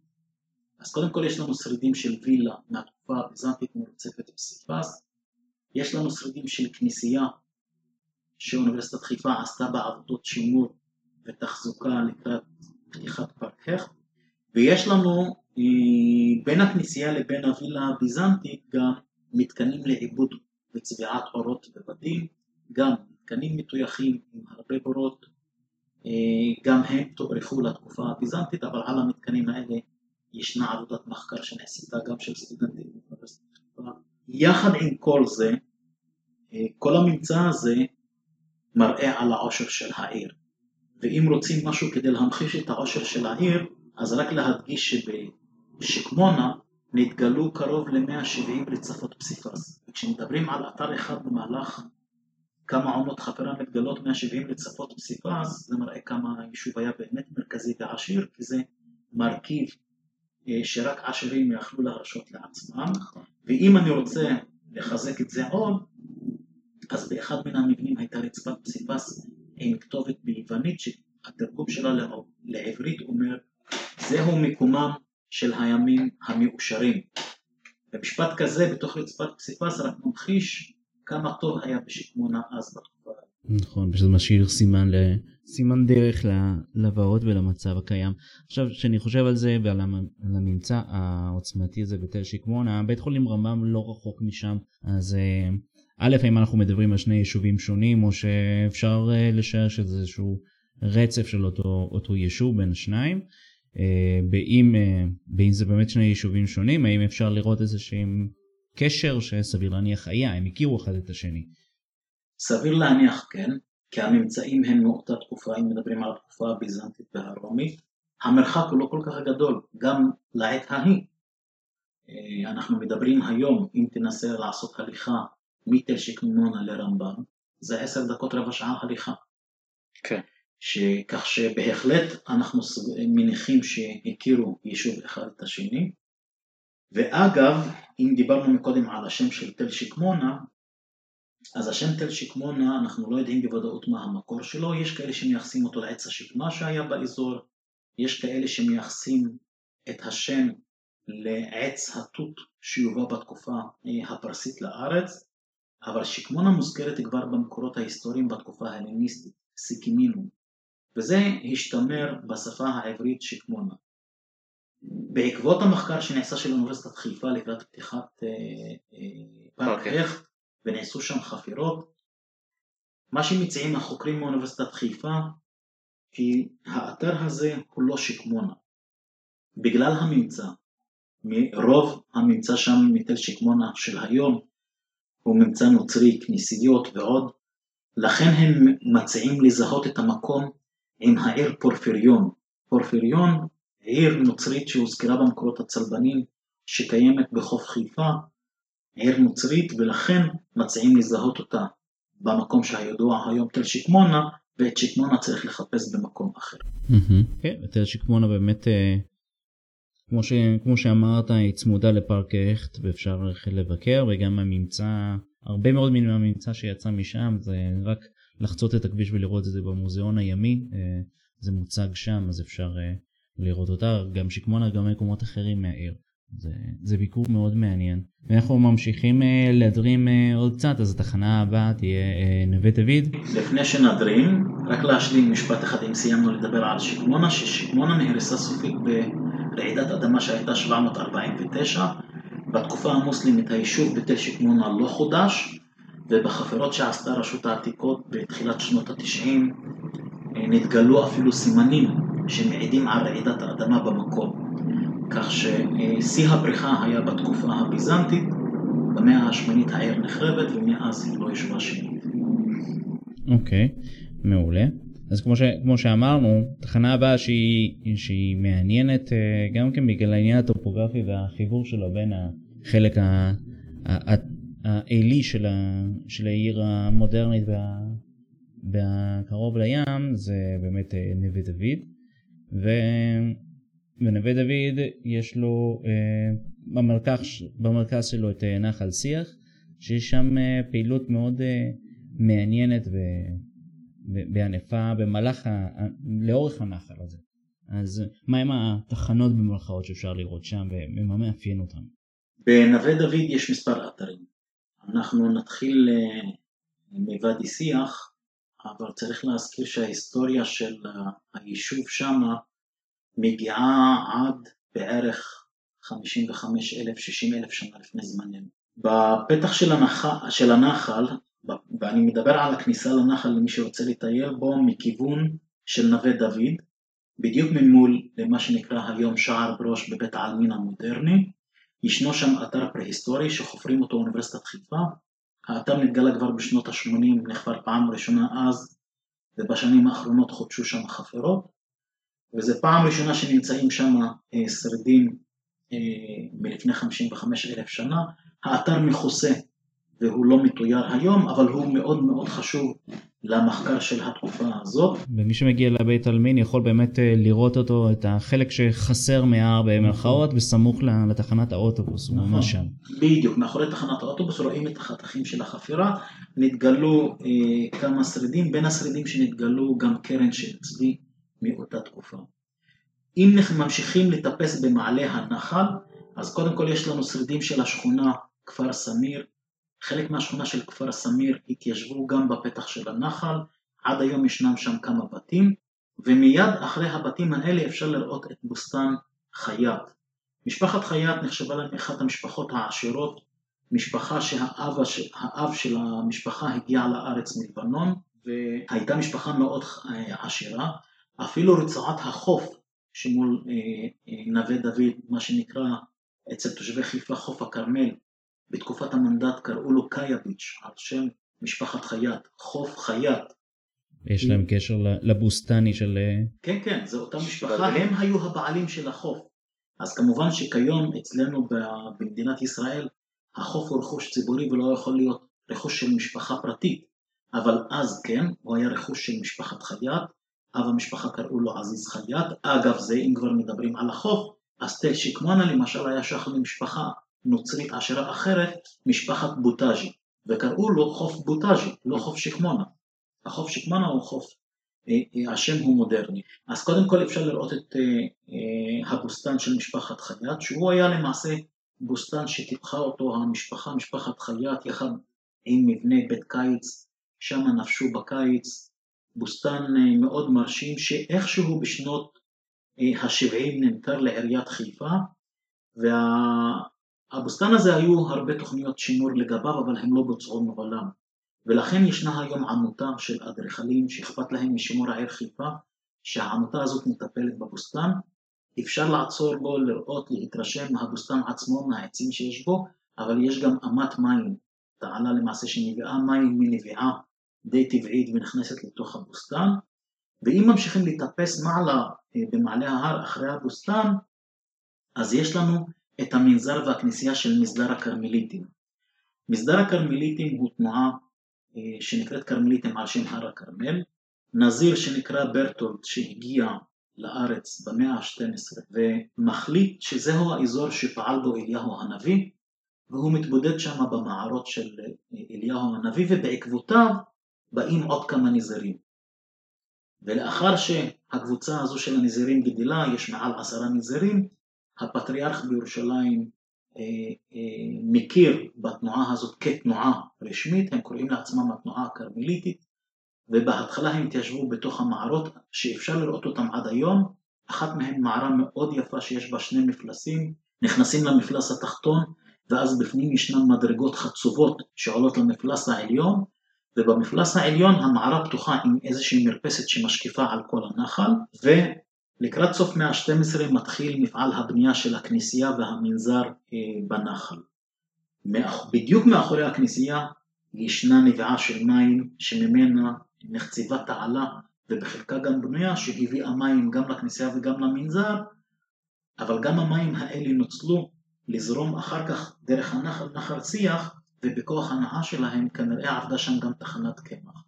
אז קודם כל יש לנו שרידים של וילה מהתקופה הביזנטית מרוצפת פסיפס, יש לנו שרידים של כנסייה שאוניברסיטת חיפה עשתה בעבודות שימור ותחזוקה לקראת פתיחת הכט, ויש לנו אה, בין הכנסייה לבין הווילה הביזנטית גם מתקנים לעיבוד וצביעת אורות בבתים, גם מתקנים מטויחים עם הרבה בורות, גם הם תוארכו לתקופה הביזנטית, אבל על המתקנים האלה ישנה עבודת מחקר שנעשתה גם של סטודנטים באוניברסיטת חיפה. יחד עם כל זה, אה, כל הממצא הזה מראה על העושר של העיר. ואם רוצים משהו כדי להמחיש את העושר של העיר, אז רק להדגיש שבשקמונה נתגלו קרוב ל-170 רצפות פסיפס. וכשמדברים על אתר אחד במהלך כמה עונות חפירה מתגלות 170 רצפות פסיפס, זה מראה כמה היישוב היה באמת מרכזי ועשיר, כי זה מרכיב אה, שרק עשירים יכלו להרשות לעצמם. נכון. ואם אני רוצה לחזק את זה עוד, אז באחד מן המבנים הייתה רצפת פסיפס עם כתובת ביוונית שהתרגום שלה לעברית אומר זהו מקומם של הימים המאושרים. במשפט כזה בתוך רצפת פסיפס רק ממחיש כמה טוב היה בשקמונה אז בתקופה. נכון, פשוט משאיר סימן, ל... סימן דרך לבאות ולמצב הקיים. עכשיו, כשאני חושב על זה ועל הממצא העוצמתי הזה בתל שקמונה, בית חולים רמב"ם לא רחוק משם, אז אה, א', האם אנחנו מדברים על שני יישובים שונים, או שאפשר אה, לשער שזה איזשהו רצף של אותו, אותו יישוב בין השניים. באם, באם זה באמת שני יישובים שונים, האם אפשר לראות איזשהו קשר שסביר להניח היה, הם הכירו אחד את השני. סביר להניח כן, כי הממצאים הם מאותה תקופה, אם מדברים על התקופה הביזנטית והרומית, המרחק הוא לא כל כך גדול, גם לעת ההיא. אה, אנחנו מדברים היום, אם תנסה לעשות הליכה מתל שקמונה לרמב"ם, זה עשר דקות רבע שעה הליכה. כן. כך שבהחלט אנחנו מניחים שהכירו יישוב אחד את השני. ואגב, אם דיברנו מקודם על השם של תל שקמונה, אז השם תל שקמונה, אנחנו לא יודעים בוודאות מה המקור שלו, יש כאלה שמייחסים אותו לעץ השקמה שהיה באזור, יש כאלה שמייחסים את השם לעץ התות שיובא בתקופה אה, הפרסית לארץ, אבל שקמונה מוזכרת כבר במקורות ההיסטוריים בתקופה ההלניסטית, סיקימינו, וזה השתמר בשפה העברית שקמונה. בעקבות המחקר שנעשה של אוניברסיטת חיפה לקראת פתיחת אה, אה, פארק הכט ונעשו שם חפירות, מה שמציעים החוקרים מאוניברסיטת חיפה כי האתר הזה הוא לא שקמונה. בגלל הממצא, מרוב הממצא שם מתל שקמונה של היום הוא ממצא נוצרי, כנסיות ועוד, לכן הם מציעים לזהות את המקום עם העיר פורפיריון. פורפיריון עיר נוצרית שהוזכרה במקורות הצלבנים שקיימת בחוף חיפה, עיר נוצרית ולכן מציעים לזהות אותה במקום שהידוע היום תל שקמונה ואת שקמונה צריך לחפש במקום אחר. כן, תל שקמונה באמת אה, כמו, ש, כמו שאמרת היא צמודה לפארק הכט ואפשר לבקר וגם הממצא הרבה מאוד מן הממצא שיצא משם זה רק לחצות את הכביש ולראות את זה במוזיאון הימי אה, זה מוצג שם אז אפשר אה, לראות אותה, גם שקמונה, גם מקומות אחרים מהעיר. זה, זה ביקור מאוד מעניין. ואנחנו ממשיכים uh, להדרים uh, עוד קצת, אז התחנה הבאה תהיה uh, נווה דוד. לפני שנדרים, רק להשלים משפט אחד אם סיימנו לדבר על שקמונה, ששקמונה נהרסה סופית ברעידת אדמה שהייתה 749. בתקופה המוסלמית היישוב בתל שקמונה לא חודש, ובחפירות שעשתה רשות העתיקות בתחילת שנות התשעים נתגלו אפילו סימנים שמעידים על רעידת האדמה במקום, כך ששיא הפריחה היה בתקופה הביזנטית, במאה השמינית העיר נחרבת ומאז היא לא ישבה שנית. אוקיי, okay, מעולה. אז כמו, ש, כמו שאמרנו, תחנה הבאה שהיא, שהיא מעניינת אה, גם כן בגלל העניין הטופוגרפי והחיבור שלו בין החלק העילי של, של העיר המודרנית וה, והקרוב לים זה באמת אה, נווה דוד. ובנווה דוד יש לו אה, במרכז, במרכז שלו את אה, נחל שיח, שיש שם אה, פעילות מאוד מעניינת וענפה במהלך, לאורך הנחל הזה. אז מהם התחנות במרכאות שאפשר לראות שם ומה מאפיין אותם? בנווה דוד יש מספר אתרים. אנחנו נתחיל מוואדי שיח, אבל צריך להזכיר שההיסטוריה של היישוב שמה מגיעה עד בערך 55 אלף, 60 אלף שנה לפני זמננו. בפתח של הנחל, של הנחל, ואני מדבר על הכניסה לנחל למי שרוצה לטייל בו מכיוון של נווה דוד, בדיוק ממול למה שנקרא היום שער ברוש בבית העלמין המודרני, ישנו שם אתר פרה-היסטורי שחופרים אותו אוניברסיטת חיפה, האתר נתגלה כבר בשנות ה-80, נחפר פעם ראשונה אז, ובשנים האחרונות חודשו שם חפירות, וזו פעם ראשונה שנמצאים שם אה, שרידים אה, מלפני 55 אלף שנה. האתר מכוסה והוא לא מתויר היום, אבל הוא מאוד מאוד חשוב למחקר של התקופה הזאת. ומי שמגיע לבית עלמין יכול באמת אה, לראות אותו, את החלק שחסר מההר במרכאות, בסמוך לתחנת האוטובוס, נכון, הוא ממש שם. בדיוק, מאחורי תחנת האוטובוס רואים את החתכים של החפירה, נתגלו אה, כמה שרידים, בין השרידים שנתגלו גם קרן של צבי מאותה תקופה. אם ממשיכים לטפס במעלה הנחל, אז קודם כל יש לנו שרידים של השכונה כפר סמיר, חלק מהשכונה של כפר סמיר התיישבו גם בפתח של הנחל, עד היום ישנם שם כמה בתים, ומיד אחרי הבתים האלה אפשר לראות את בוסתן חייט. משפחת חייט נחשבה להם אחת המשפחות העשירות, משפחה שהאב של המשפחה הגיע לארץ מלבנון, והייתה משפחה מאוד אה, עשירה, אפילו רצועת החוף שמול אה, אה, נווה דוד, מה שנקרא אצל תושבי חיפה חוף הכרמל, בתקופת המנדט קראו לו קייביץ', על שם משפחת חייט, חוף חייט. יש להם קשר לבוסטני של... אה, כן, כן, זו אותה משפחה, הם היו הבעלים של החוף. אז כמובן שכיום אצלנו במדינת ישראל החוף הוא רכוש ציבורי ולא יכול להיות רכוש של משפחה פרטית, אבל אז כן, הוא היה רכוש של משפחת חייט, אב המשפחה קראו לו עזיז חייט, אגב זה אם כבר מדברים על החוף, אז תל שקמונה למשל היה שייך למשפחה נוצרית עשירה אחרת, משפחת בוטאז'י, וקראו לו חוף בוטאז'י, לא חוף שקמונה. החוף שקמונה הוא חוף, אה, אה, השם הוא מודרני. אז קודם כל אפשר לראות את אה, הבוסתן של משפחת חייט, שהוא היה למעשה בוסתן שטיפחה אותו המשפחה, משפחת חייט, יחד עם מבנה בית קיץ, שם נפשו בקיץ בוסתן מאוד מרשים שאיכשהו בשנות ה-70 נמכר לעיריית חיפה והבוסתן הזה היו הרבה תוכניות שימור לגביו אבל הם לא בוצעו מעולם. ולכן ישנה היום עמותה של אדריכלים שאכפת להם משימור העיר חיפה שהעמותה הזאת מטפלת בבוסתן. אפשר לעצור בו, לראות, להתרשם מהבוסתן עצמו, מהעצים שיש בו, אבל יש גם אמת מים, תעלה למעשה שמביאה מים מנביעה די טבעית ונכנסת לתוך הבוסתן, ואם ממשיכים לטפס מעלה אה, במעלה ההר אחרי הבוסתן, אז יש לנו את המנזר והכנסייה של מסדר הכרמליטים. מסדר הכרמליטים הוא תנועה אה, שנקראת כרמליטים על שם הר הכרמל, נזיר שנקרא ברטולד שהגיע לארץ במאה ה-12 ומחליט שזהו האזור שפעל בו אליהו הנביא והוא מתבודד שם במערות של אליהו הנביא ובעקבותיו באים עוד כמה נזירים. ולאחר שהקבוצה הזו של הנזירים גדלה, יש מעל עשרה נזירים, הפטריארך בירושלים אה, אה, מכיר בתנועה הזאת כתנועה רשמית, הם קוראים לעצמם התנועה הכרמליטית, ובהתחלה הם התיישבו בתוך המערות שאפשר לראות אותם עד היום, אחת מהן מערה מאוד יפה שיש בה שני מפלסים, נכנסים למפלס התחתון ואז בפנים ישנן מדרגות חצובות שעולות למפלס העליון ובמפלס העליון המערה פתוחה עם איזושהי מרפסת שמשקיפה על כל הנחל ולקראת סוף מאה ה-12 מתחיל מפעל הבנייה של הכנסייה והמנזר אה, בנחל. בדיוק מאחורי הכנסייה ישנה נביעה של מים שממנה נחצבה תעלה ובחלקה גם בנויה שהביאה מים גם לכנסייה וגם למנזר, אבל גם המים האלה נוצלו לזרום אחר כך דרך הנחל נחל שיח ובכוח הנאה שלהם כנראה עבדה שם גם תחנת קמח.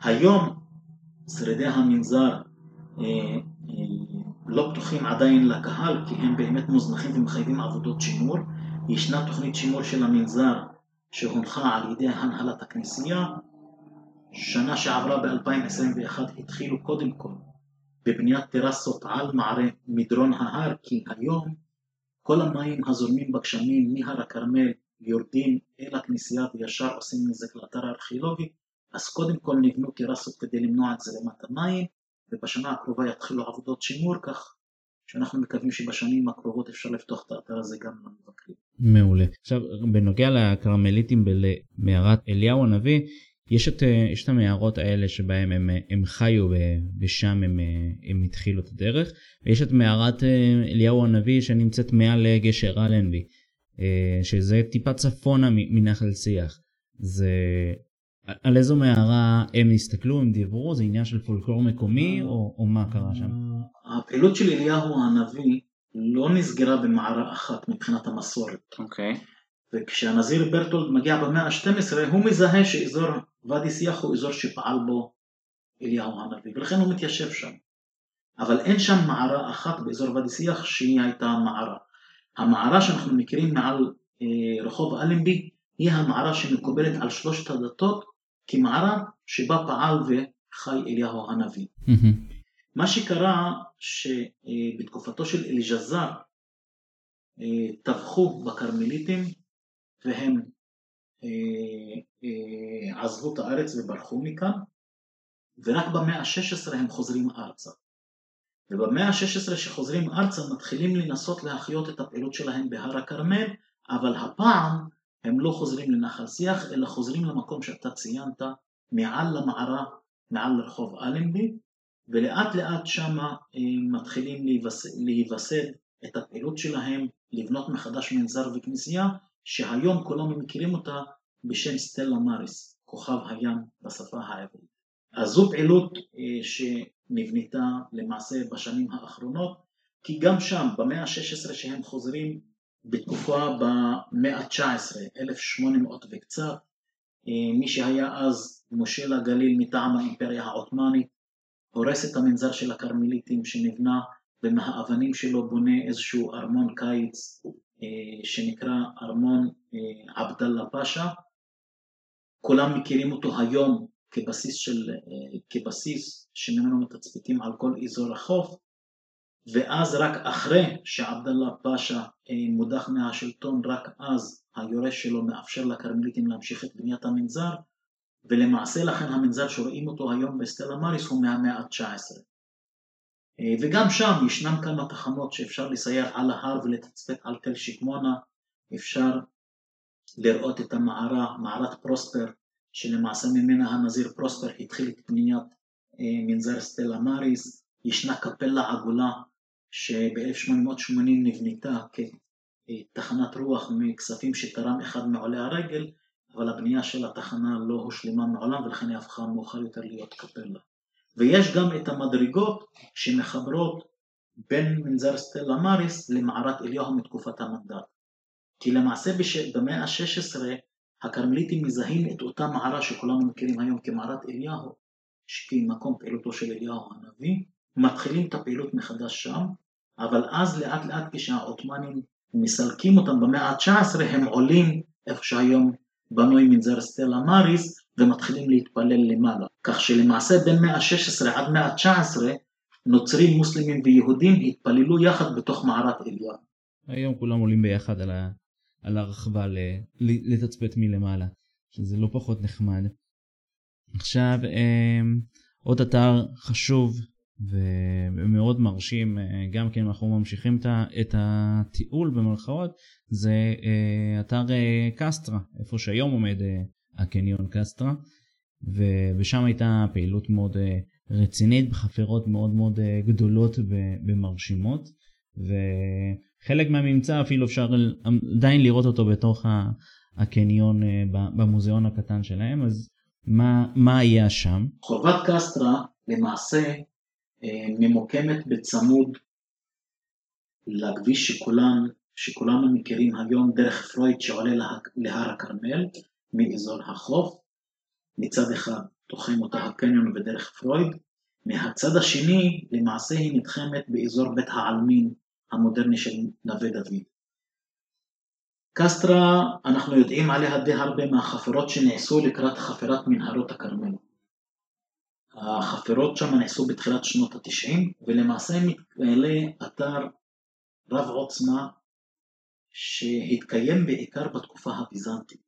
היום שרידי המנזר אה, לא פתוחים עדיין לקהל כי הם באמת מוזנחים ומחייבים עבודות שימור. ישנה תוכנית שימור של המנזר שהונחה על ידי הנהלת הכנסייה. שנה שעברה ב-2021 התחילו קודם כל בבניית טרסות על מערי מדרון ההר, כי היום כל המים הזורמים בגשמים מהר הכרמל יורדים אל הכנסייה וישר עושים נזק לאתר הארכיאולוגי, אז קודם כל נבנו טרסות כדי למנוע את זרימת המים, ובשנה הקרובה יתחילו עבודות שימור, כך שאנחנו מקווים שבשנים הקרובות אפשר לפתוח את האתר הזה גם למבקרים. מעולה. עכשיו, בנוגע לכרמליטים במערת אליהו הנביא, יש את, אה, יש את המערות האלה שבהם הם, אה, הם חיו ושם הם, אה, הם התחילו את הדרך, ויש את מערת אליהו הנביא שנמצאת מעל גשר אלנבי, שזה טיפה צפונה מנחל שיח. זה... על איזו מערה הם הסתכלו, הם דיברו, זה עניין של פולקלור מקומי או, או מה קרה שם? הפעילות של אליהו הנביא לא נסגרה במערה אחת מבחינת המסורת. אוקיי. Okay. וכשהנזיר ברטולד מגיע במאה ה-12 הוא מזהה שאזור ואדי שיח הוא אזור שפעל בו אליהו הנביא ולכן הוא מתיישב שם. אבל אין שם מערה אחת באזור ואדי שיח שהיא הייתה מערה. המערה שאנחנו מכירים מעל אה, רחוב אלנבי היא המערה שמקובלת על שלושת הדתות כמערה שבה פעל וחי אליהו הנביא. מה שקרה שבתקופתו של אליג'זר אה, טבחו בכרמליטים והם אה, אה, עזבו את הארץ וברחו מכאן, ורק במאה ה-16 הם חוזרים ארצה. ובמאה ה-16 שחוזרים ארצה מתחילים לנסות להחיות את הפעילות שלהם בהר הכרמל, אבל הפעם הם לא חוזרים לנחל שיח, אלא חוזרים למקום שאתה ציינת, מעל למערה, מעל לרחוב אלנבי, ולאט לאט שמה אה, מתחילים להיווסד את הפעילות שלהם, לבנות מחדש מנזר וכנסייה, שהיום כולנו מכירים אותה בשם סטלה מאריס, כוכב הים בשפה העברית. אז זו פעילות אה, שנבנתה למעשה בשנים האחרונות, כי גם שם במאה ה-16 שהם חוזרים בתקופה במאה ה-19, 1800 וקצת, אה, מי שהיה אז מושל הגליל מטעם האימפריה העות'מאנית, הורס את המנזר של הכרמליטים שנבנה ומהאבנים שלו בונה איזשהו ארמון קיץ אה, שנקרא ארמון אה, עבדאללה פאשה. כולם מכירים אותו היום כבסיס, של, כבסיס שממנו מתצפיתים על כל אזור החוף, ואז רק אחרי שעבדאללה פאשה מודח מהשלטון, רק אז היורש שלו מאפשר לכרמליטים להמשיך את בניית המנזר, ולמעשה לכן המנזר שרואים אותו היום בסטלה מאריס הוא מהמאה ה-19. אה, וגם שם ישנם כמה תחנות שאפשר לסייר על ההר ולתצפת על תל שקמונה, אפשר לראות את המערה, מערת פרוספר, שלמעשה ממנה הנזיר פרוספר התחיל את בניית אה, מנזר סטלה מאריס, ישנה קפלה עגולה שב-1880 נבנתה כתחנת רוח מכספים שתרם אחד מעולי הרגל, אבל הבנייה של התחנה לא הושלמה מעולם ולכן היא הפכה מאוחר יותר להיות קפלה. ויש גם את המדרגות שמחברות בין מנזר סטלה מאריס למערת אליהו מתקופת המנדט. כי למעשה במאה ה-16 הכרמליטים מזהים את אותה מערה שכולנו מכירים היום כמערת אליהו, כמקום פעילותו של אליהו הנביא, מתחילים את הפעילות מחדש שם, אבל אז לאט לאט כשהעות'מאנים מסלקים אותם במאה ה-19 הם עולים איפה שהיום בנוי מנזר סטלה מאריס ומתחילים להתפלל למעלה. כך שלמעשה בין מאה ה-16 עד מאה ה-19 נוצרים, מוסלמים ויהודים התפללו יחד בתוך מערת אליהו. היום כולם עולים ביחד על, ה, על הרחבה ל, לתצפת מלמעלה, שזה לא פחות נחמד. עכשיו אמ, עוד אתר חשוב ומאוד מרשים, אה, גם כן אנחנו ממשיכים את הטיול במרכאות, זה אה, אתר אה, קסטרה, איפה שהיום עומד הקניון קסטרה, ושם הייתה פעילות מאוד רצינית בחפירות מאוד מאוד גדולות ומרשימות, וחלק מהממצא אפילו אפשר עדיין לראות אותו בתוך הקניון במוזיאון הקטן שלהם, אז מה, מה היה שם? חובת קסטרה למעשה ממוקמת בצמוד לכביש שכולם, שכולנו מכירים היום דרך פרויד שעולה לה, להר הכרמל מאזור החוף. מצד אחד תוחם אותה הקניון בדרך פרויד, מהצד השני למעשה היא נתחמת באזור בית העלמין המודרני של נווה דוד. קסטרה, אנחנו יודעים עליה די הרבה מהחפירות שנעשו לקראת חפירת מנהרות הכרמל. החפירות שם נעשו בתחילת שנות התשעים, ולמעשה מתגלה אתר רב עוצמה שהתקיים בעיקר בתקופה הביזנטית.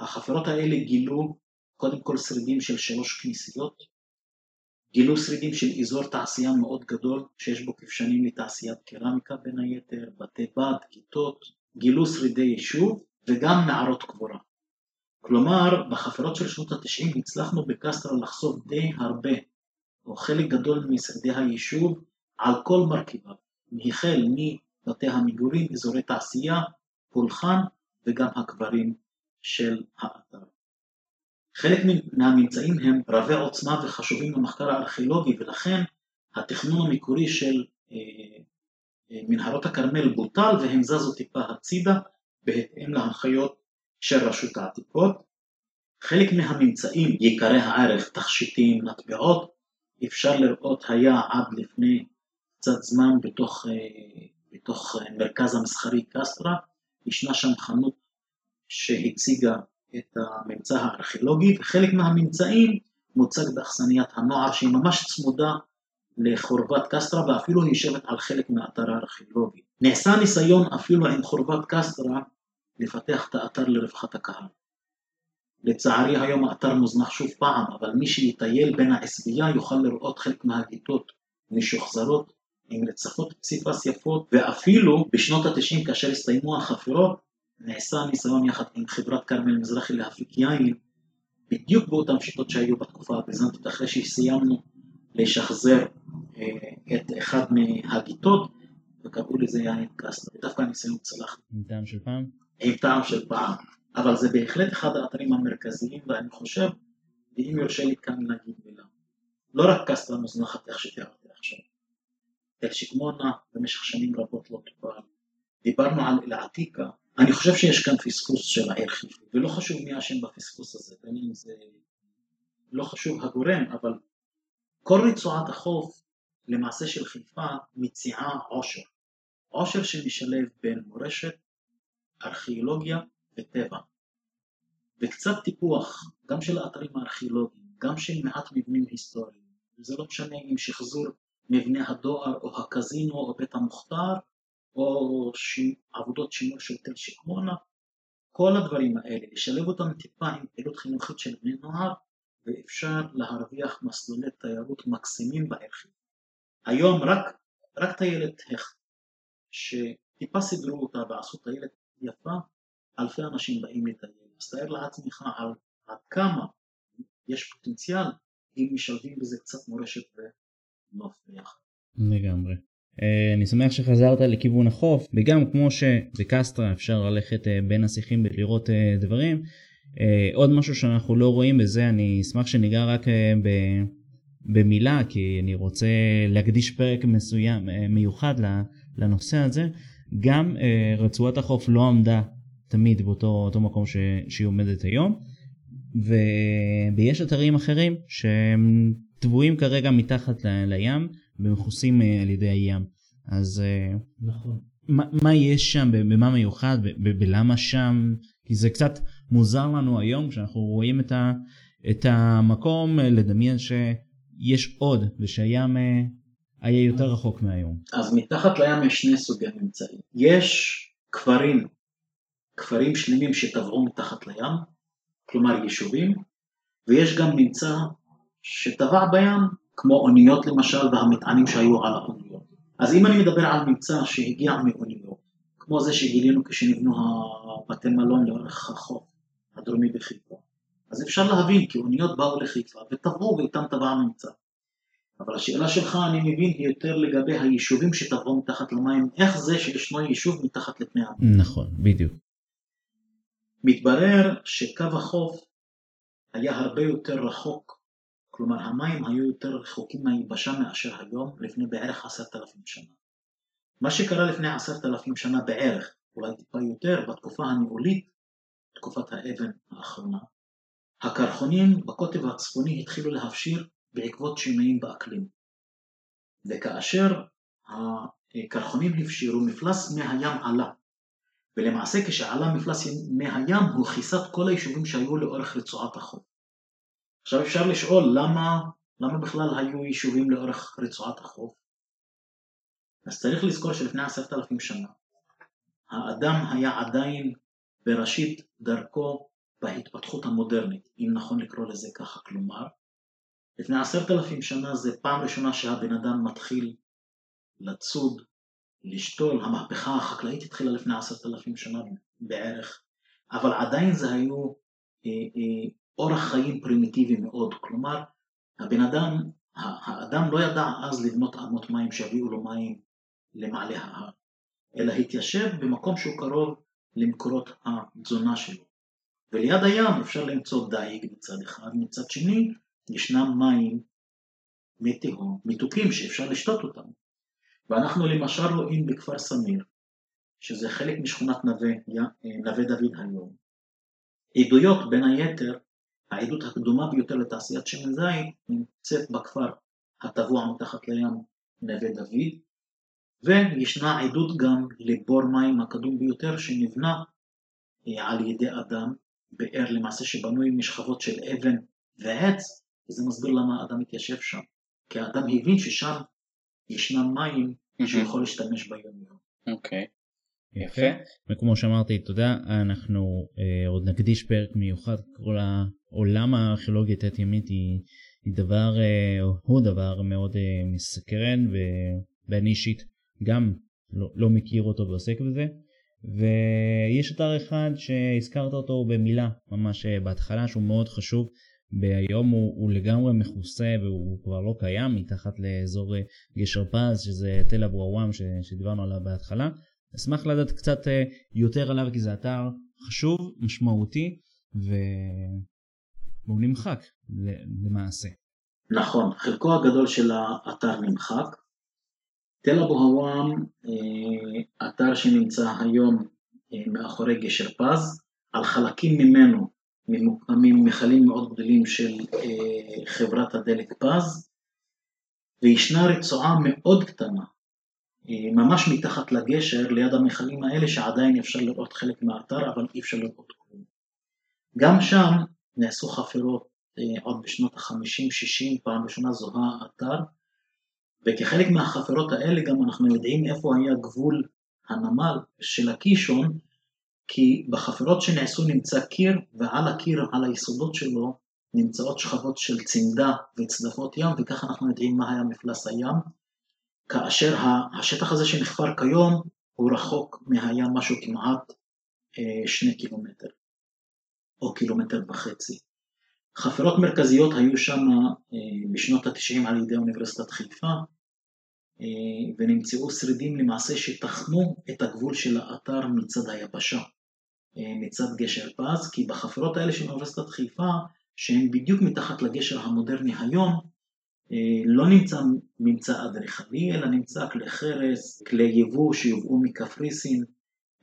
החפירות האלה גילו קודם כל שרידים של שלוש כנסיות, גילו שרידים של אזור תעשייה מאוד גדול שיש בו כבשנים לתעשיית קרמיקה בין היתר, בתי בד, כיתות, גילו שרידי יישוב וגם מערות קבורה. כלומר, בחפירות של שנות התשעים הצלחנו בקסטרה לחשוף די הרבה, או חלק גדול משרדי היישוב, על כל מרכיביו, החל מבתי המגורים, אזורי תעשייה, פולחן וגם הקברים של האתר. חלק מהממצאים הם רבי עוצמה וחשובים במחקר הארכיאולוגי ולכן התכנון המקורי של אה, אה, מנהרות הכרמל בוטל והם זזו טיפה הצידה בהתאם להנחיות של רשות העתיקות. חלק מהממצאים יקרי הערך, תכשיטים, מטבעות, אפשר לראות היה עד לפני קצת זמן בתוך, אה, בתוך אה, מרכז המסחרי קסטרה, ישנה שם חנות שהציגה את הממצא הארכיאולוגי, וחלק מהממצאים מוצג באכסניית הנוער שהיא ממש צמודה לחורבת קסטרה ואפילו יושבת על חלק מהאתר הארכיאולוגי. נעשה ניסיון אפילו עם חורבת קסטרה לפתח את האתר לרווחת הקהל. לצערי היום האתר מוזנח שוב פעם, אבל מי שיטייל בין העשבייה יוכל לראות חלק מהכיתות משוחזרות עם רצפות פסיפס יפות, ואפילו בשנות התשעים כאשר הסתיימו החפירות, נעשה ניסיון יחד עם חברת כרמל מזרחי להפיק יין, בדיוק באותן שיטות שהיו בתקופה הביזנטית אחרי שסיימנו לשחזר אה, את אחד מהגיטות, וקראו לזה יין קסטר, ודווקא הניסיון צלח. עם טעם של פעם? עם טעם של פעם, אבל זה בהחלט אחד האתרים המרכזיים, ואני חושב, ואם יורשה לי כאן להגיד מילה, לא רק קסטרה מוזנחת איך שתיארתי עכשיו, תל שקמונה במשך שנים רבות לא טופל, דיברנו על אל-עתיקה, אני חושב שיש כאן פספוס של העיר חיפה, ולא חשוב מי אשם בפספוס הזה, בין אם זה לא חשוב הגורם, אבל כל רצועת החוף למעשה של חיפה מציעה עושר, עושר שמשלב בין מורשת, ארכיאולוגיה וטבע, וקצת טיפוח גם של האתרים הארכיאולוגיים, גם של מעט מבנים היסטוריים, וזה לא משנה אם שחזור מבנה הדואר או הקזינו או בית המוכתר או ש... עבודות שימור של תל שקמונה, כל הדברים האלה, לשלב אותם טיפה עם פעילות חינוכית של בני נוער, ואפשר להרוויח מסלולי תיירות מקסימים בעיר חיפה. היום רק, רק טיילת הכ, שטיפה סידרו אותה ועשו טיילת יפה, אלפי אנשים באים לטייל. אז תאר לעצמך על עד כמה יש פוטנציאל אם משלבים בזה קצת מורשת ונוף ביחד. לגמרי. אה, אני שמח שחזרת לכיוון החוף וגם כמו שבקסטרה אפשר ללכת אה, בין השיחים ולראות אה, דברים עוד משהו שאנחנו לא רואים בזה אני אשמח שניגע רק במילה כי אני רוצה להקדיש פרק מסוים מיוחד לנושא הזה גם רצועת החוף לא עמדה תמיד באותו מקום ש, שהיא עומדת היום. ויש אתרים אחרים שהם טבועים כרגע מתחת ל... לים ומכוסים אה, על ידי הים. אז אה, נכון. מה, מה יש שם, במה מיוחד, ולמה שם? כי זה קצת מוזר לנו היום כשאנחנו רואים את, ה, את המקום אה, לדמיין שיש עוד ושהים היה יותר רחוק מהיום. אז מתחת לים יש שני סוגי ממצאים. יש כפרים, כפרים שלמים שטבעו מתחת לים, כלומר יישובים, ויש גם ממצא שטבע בים, כמו אוניות למשל והמטענים שהיו על האוניות. אז אם אני מדבר על ממצא שהגיע מאוניות, כמו זה שגילינו כשנבנו הבתי מלון לאורך החוף הדרומי בחיפה, אז אפשר להבין כי אוניות באו לחיפה וטבעו ואיתם טבע הממצא. אבל השאלה שלך אני מבין היא יותר לגבי היישובים שטבעו מתחת למים, איך זה שישנו יישוב מתחת לפני המים. נכון, בדיוק. מתברר שקו החוף היה הרבה יותר רחוק, כלומר המים היו יותר רחוקים מהיבשה מאשר היום לפני בערך עשרת אלפים שנה. מה שקרה לפני עשרת אלפים שנה בערך, אולי טיפה יותר, בתקופה הניהולית, תקופת האבן האחרונה, הקרחונים בקוטב הצפוני התחילו להפשיר בעקבות שינויים באקלים. וכאשר הקרחונים הפשירו, מפלס מי הים עלה, ולמעשה כשעלה מפלס מי הים הוא כיסה את כל היישובים שהיו לאורך רצועת החוף. עכשיו אפשר לשאול למה, למה בכלל היו יישובים לאורך רצועת החוף? אז צריך לזכור שלפני עשרת אלפים שנה האדם היה עדיין בראשית דרכו בהתפתחות המודרנית, אם נכון לקרוא לזה ככה, כלומר לפני עשרת אלפים שנה זה פעם ראשונה שהבן אדם מתחיל לצוד לשתול, המהפכה החקלאית התחילה לפני עשרת אלפים שנה בערך, אבל עדיין זה היו אה, אה, אורח חיים פרימיטיבי מאוד, כלומר הבן אדם, האדם לא ידע אז לבנות אמות מים שיביאו לו מים למעלה ההר, אלא התיישב במקום שהוא קרוב למקורות התזונה שלו. וליד הים אפשר למצוא דייג מצד אחד, מצד שני ישנם מים מי תהום, מתוקים שאפשר לשתות אותם. ואנחנו למשל רואים בכפר סמיר, שזה חלק משכונת נווה, נווה דוד היום, עדויות בין היתר, העדות הקדומה ביותר לתעשיית שמן זית נמצאת בכפר הטבוע מתחת לים נווה דוד, וישנה עדות גם לבור מים הקדום ביותר שנבנה אה, על ידי אדם, באר למעשה שבנוי משכבות של אבן ועץ, וזה מסביר למה האדם התיישב שם, כי האדם הבין ששם ישנם מים שהוא יכול להשתמש ביום יום. אוקיי. יפה. וכמו שאמרתי, אתה יודע, אנחנו אה, עוד נקדיש פרק מיוחד, כל העולם הארכיאולוגיה תת-ימית היא, היא דבר, אה, הוא דבר מאוד אה, מסקרן, ואני אישית גם לא, לא מכיר אותו ועוסק בזה. ויש אתר אחד שהזכרת אותו במילה ממש אה, בהתחלה שהוא מאוד חשוב והיום הוא, הוא לגמרי מכוסה והוא כבר לא קיים מתחת לאזור אה, גשר פז שזה תל אבו עוואם שדיברנו עליו בהתחלה. אשמח לדעת קצת אה, יותר עליו כי זה אתר חשוב, משמעותי. והוא נמחק למעשה. נכון, חלקו הגדול של האתר נמחק. תל אבו הוואם, אה, אתר שנמצא היום מאחורי גשר פז, על חלקים ממנו ממוקמים מכלים מאוד גדולים של אה, חברת הדלק פז, וישנה רצועה מאוד קטנה, אה, ממש מתחת לגשר, ליד המכלים האלה, שעדיין אפשר לראות חלק מהאתר, אבל אי אפשר לראות כלום. גם שם נעשו חפירות אה, עוד בשנות ה-50-60, פעם ראשונה זוהה האתר, וכחלק מהחפירות האלה גם אנחנו יודעים איפה היה גבול הנמל של הקישון, כי בחפירות שנעשו נמצא קיר, ועל הקיר, על היסודות שלו, נמצאות שכבות של צמדה וצדפות ים, וככה אנחנו יודעים מה היה מפלס הים. כאשר השטח הזה שנחפר כיום, הוא רחוק מהים משהו כמעט אה, שני קילומטר, או קילומטר וחצי. חפירות מרכזיות היו שם אה, בשנות ה-90 על ידי אוניברסיטת חיפה, אה, ונמצאו שרידים למעשה שתחמו את הגבול של האתר מצד היבשה, מצד גשר פז, כי בחפירות האלה של אוניברסיטת חיפה, שהן בדיוק מתחת לגשר המודרני היום, לא נמצא ממצא אדריכלי, אלא נמצא כלי חרס, כלי יבוא שיובאו מקפריסין,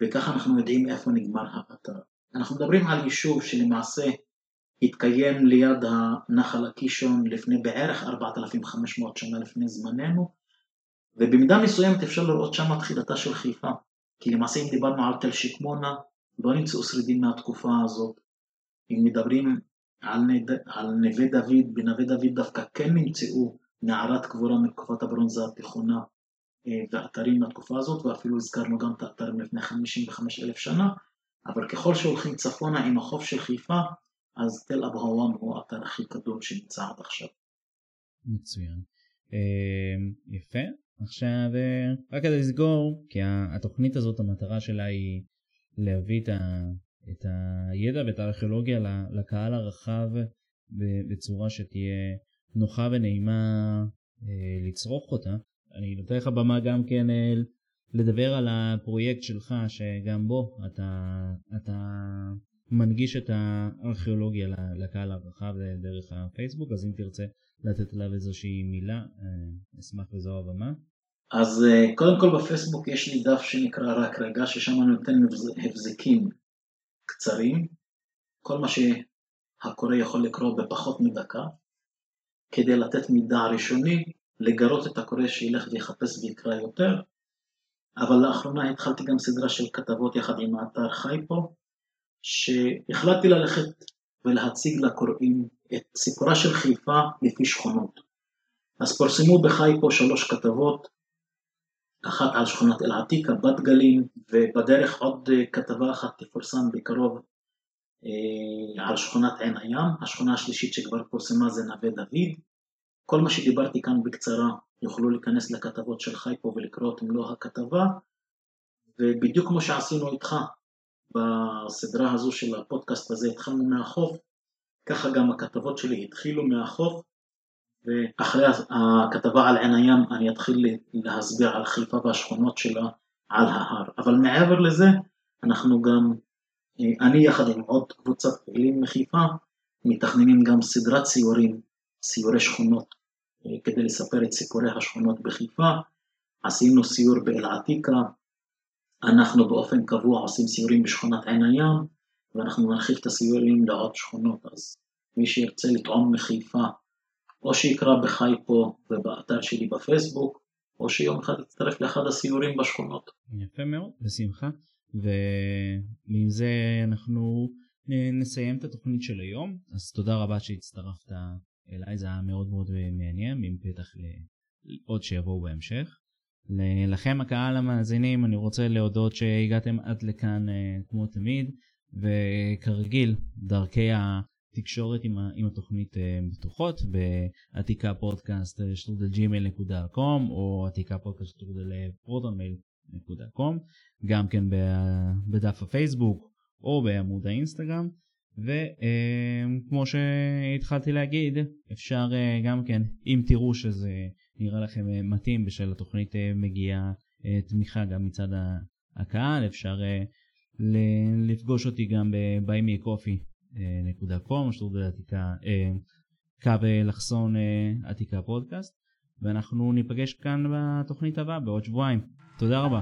וככה אנחנו יודעים איפה נגמר האתר. אנחנו מדברים על יישוב שלמעשה התקיים ליד הנחל הקישון לפני בערך 4,500 שנה לפני זמננו, ובמידה מסוימת אפשר לראות שם תחילתה של חיפה, כי למעשה אם דיברנו על תל שקמונה, לא נמצאו שרידים מהתקופה הזאת. אם מדברים על, נד... על נווה דוד, בנווה דוד דווקא כן נמצאו מערת קבורה מתקופת הברונזה התיכונה אה, ואתרים מהתקופה הזאת, ואפילו הזכרנו גם את האתרים לפני 55 אלף שנה, אבל ככל שהולכים צפונה עם החוף של חיפה, אז תל אבו הוואם הוא האתר הכי קדום שנמצא עד עכשיו. מצוין. אה, יפה. עכשיו, אה, רק כדי לסגור, כי התוכנית הזאת, המטרה שלה היא להביא את, ה, את הידע ואת הארכיאולוגיה לקהל הרחב בצורה שתהיה נוחה ונעימה לצרוך אותה. אני נותן לך במה גם כן אה, לדבר על הפרויקט שלך, שגם בו אתה, אתה מנגיש את הארכיאולוגיה לקהל הרחב דרך הפייסבוק, אז אם תרצה לתת עליו איזושהי מילה, אה, אשמח וזו הבמה. אז אה, קודם כל בפייסבוק יש לי דף שנקרא רק רגע, ששם אני נותן הבזקים קצרים, כל מה שהקורא יכול לקרוא בפחות מדקה, כדי לתת מידע ראשוני לגרות את הקורא שילך ויחפש ויקרא יותר, אבל לאחרונה התחלתי גם סדרה של כתבות יחד עם האתר חייפו, שהחלטתי ללכת ולהציג לקוראים את סיפורה של חיפה לפי שכונות. אז פורסמו בחייפו שלוש כתבות, אחת על שכונת אל-עתיקה, בת גלים, ובדרך עוד כתבה אחת תפורסם בקרוב אה, על שכונת עין הים, השכונה השלישית שכבר פורסמה זה נווה דוד, כל מה שדיברתי כאן בקצרה יוכלו להיכנס לכתבות של חייפו ולקרוא את מלוא הכתבה. ובדיוק כמו שעשינו איתך בסדרה הזו של הפודקאסט הזה התחלנו מהחוף. ככה גם הכתבות שלי התחילו מהחוף ואחרי הכתבה על עין הים אני אתחיל להסביר על חיפה והשכונות שלה על ההר. אבל מעבר לזה אנחנו גם אני יחד עם עוד קבוצת פעילים מחיפה מתכננים גם סדרת סיורים סיורי שכונות כדי לספר את סיפורי השכונות בחיפה, עשינו סיור באל-עתיקה, אנחנו באופן קבוע עושים סיורים בשכונת עין הים, ואנחנו נרחיב את הסיורים לעוד שכונות, אז מי שירצה לטעום מחיפה, או שיקרא בחייפו ובאתר שלי בפייסבוק, או שיום אחד יצטרף לאחד הסיורים בשכונות. יפה מאוד, בשמחה. ועם זה אנחנו נסיים את התוכנית של היום, אז תודה רבה שהצטרפת אליי זה היה מאוד מאוד מעניין, עם פתח לעוד שיבואו בהמשך. לכם הקהל המאזינים אני רוצה להודות שהגעתם עד לכאן אה, כמו תמיד וכרגיל דרכי התקשורת עם, עם התוכנית אה, בטוחות בעתיקה פודקאסט שטרודל Gmail com או עתיקה פודקאסט שטרודל ProtonMail com גם כן בדף הפייסבוק או בעמוד האינסטגרם. וכמו שהתחלתי להגיד, אפשר אה, גם כן, אם תראו שזה נראה לכם אה, מתאים בשל התוכנית אה, מגיעה תמיכה גם מצד הקהל, אפשר לפגוש אותי גם ב-buymeacoffee.com, שטרודל עתיקה, קו לחסון עתיקה פודקאסט, ואנחנו ניפגש כאן בתוכנית הבאה בעוד שבועיים. תודה רבה.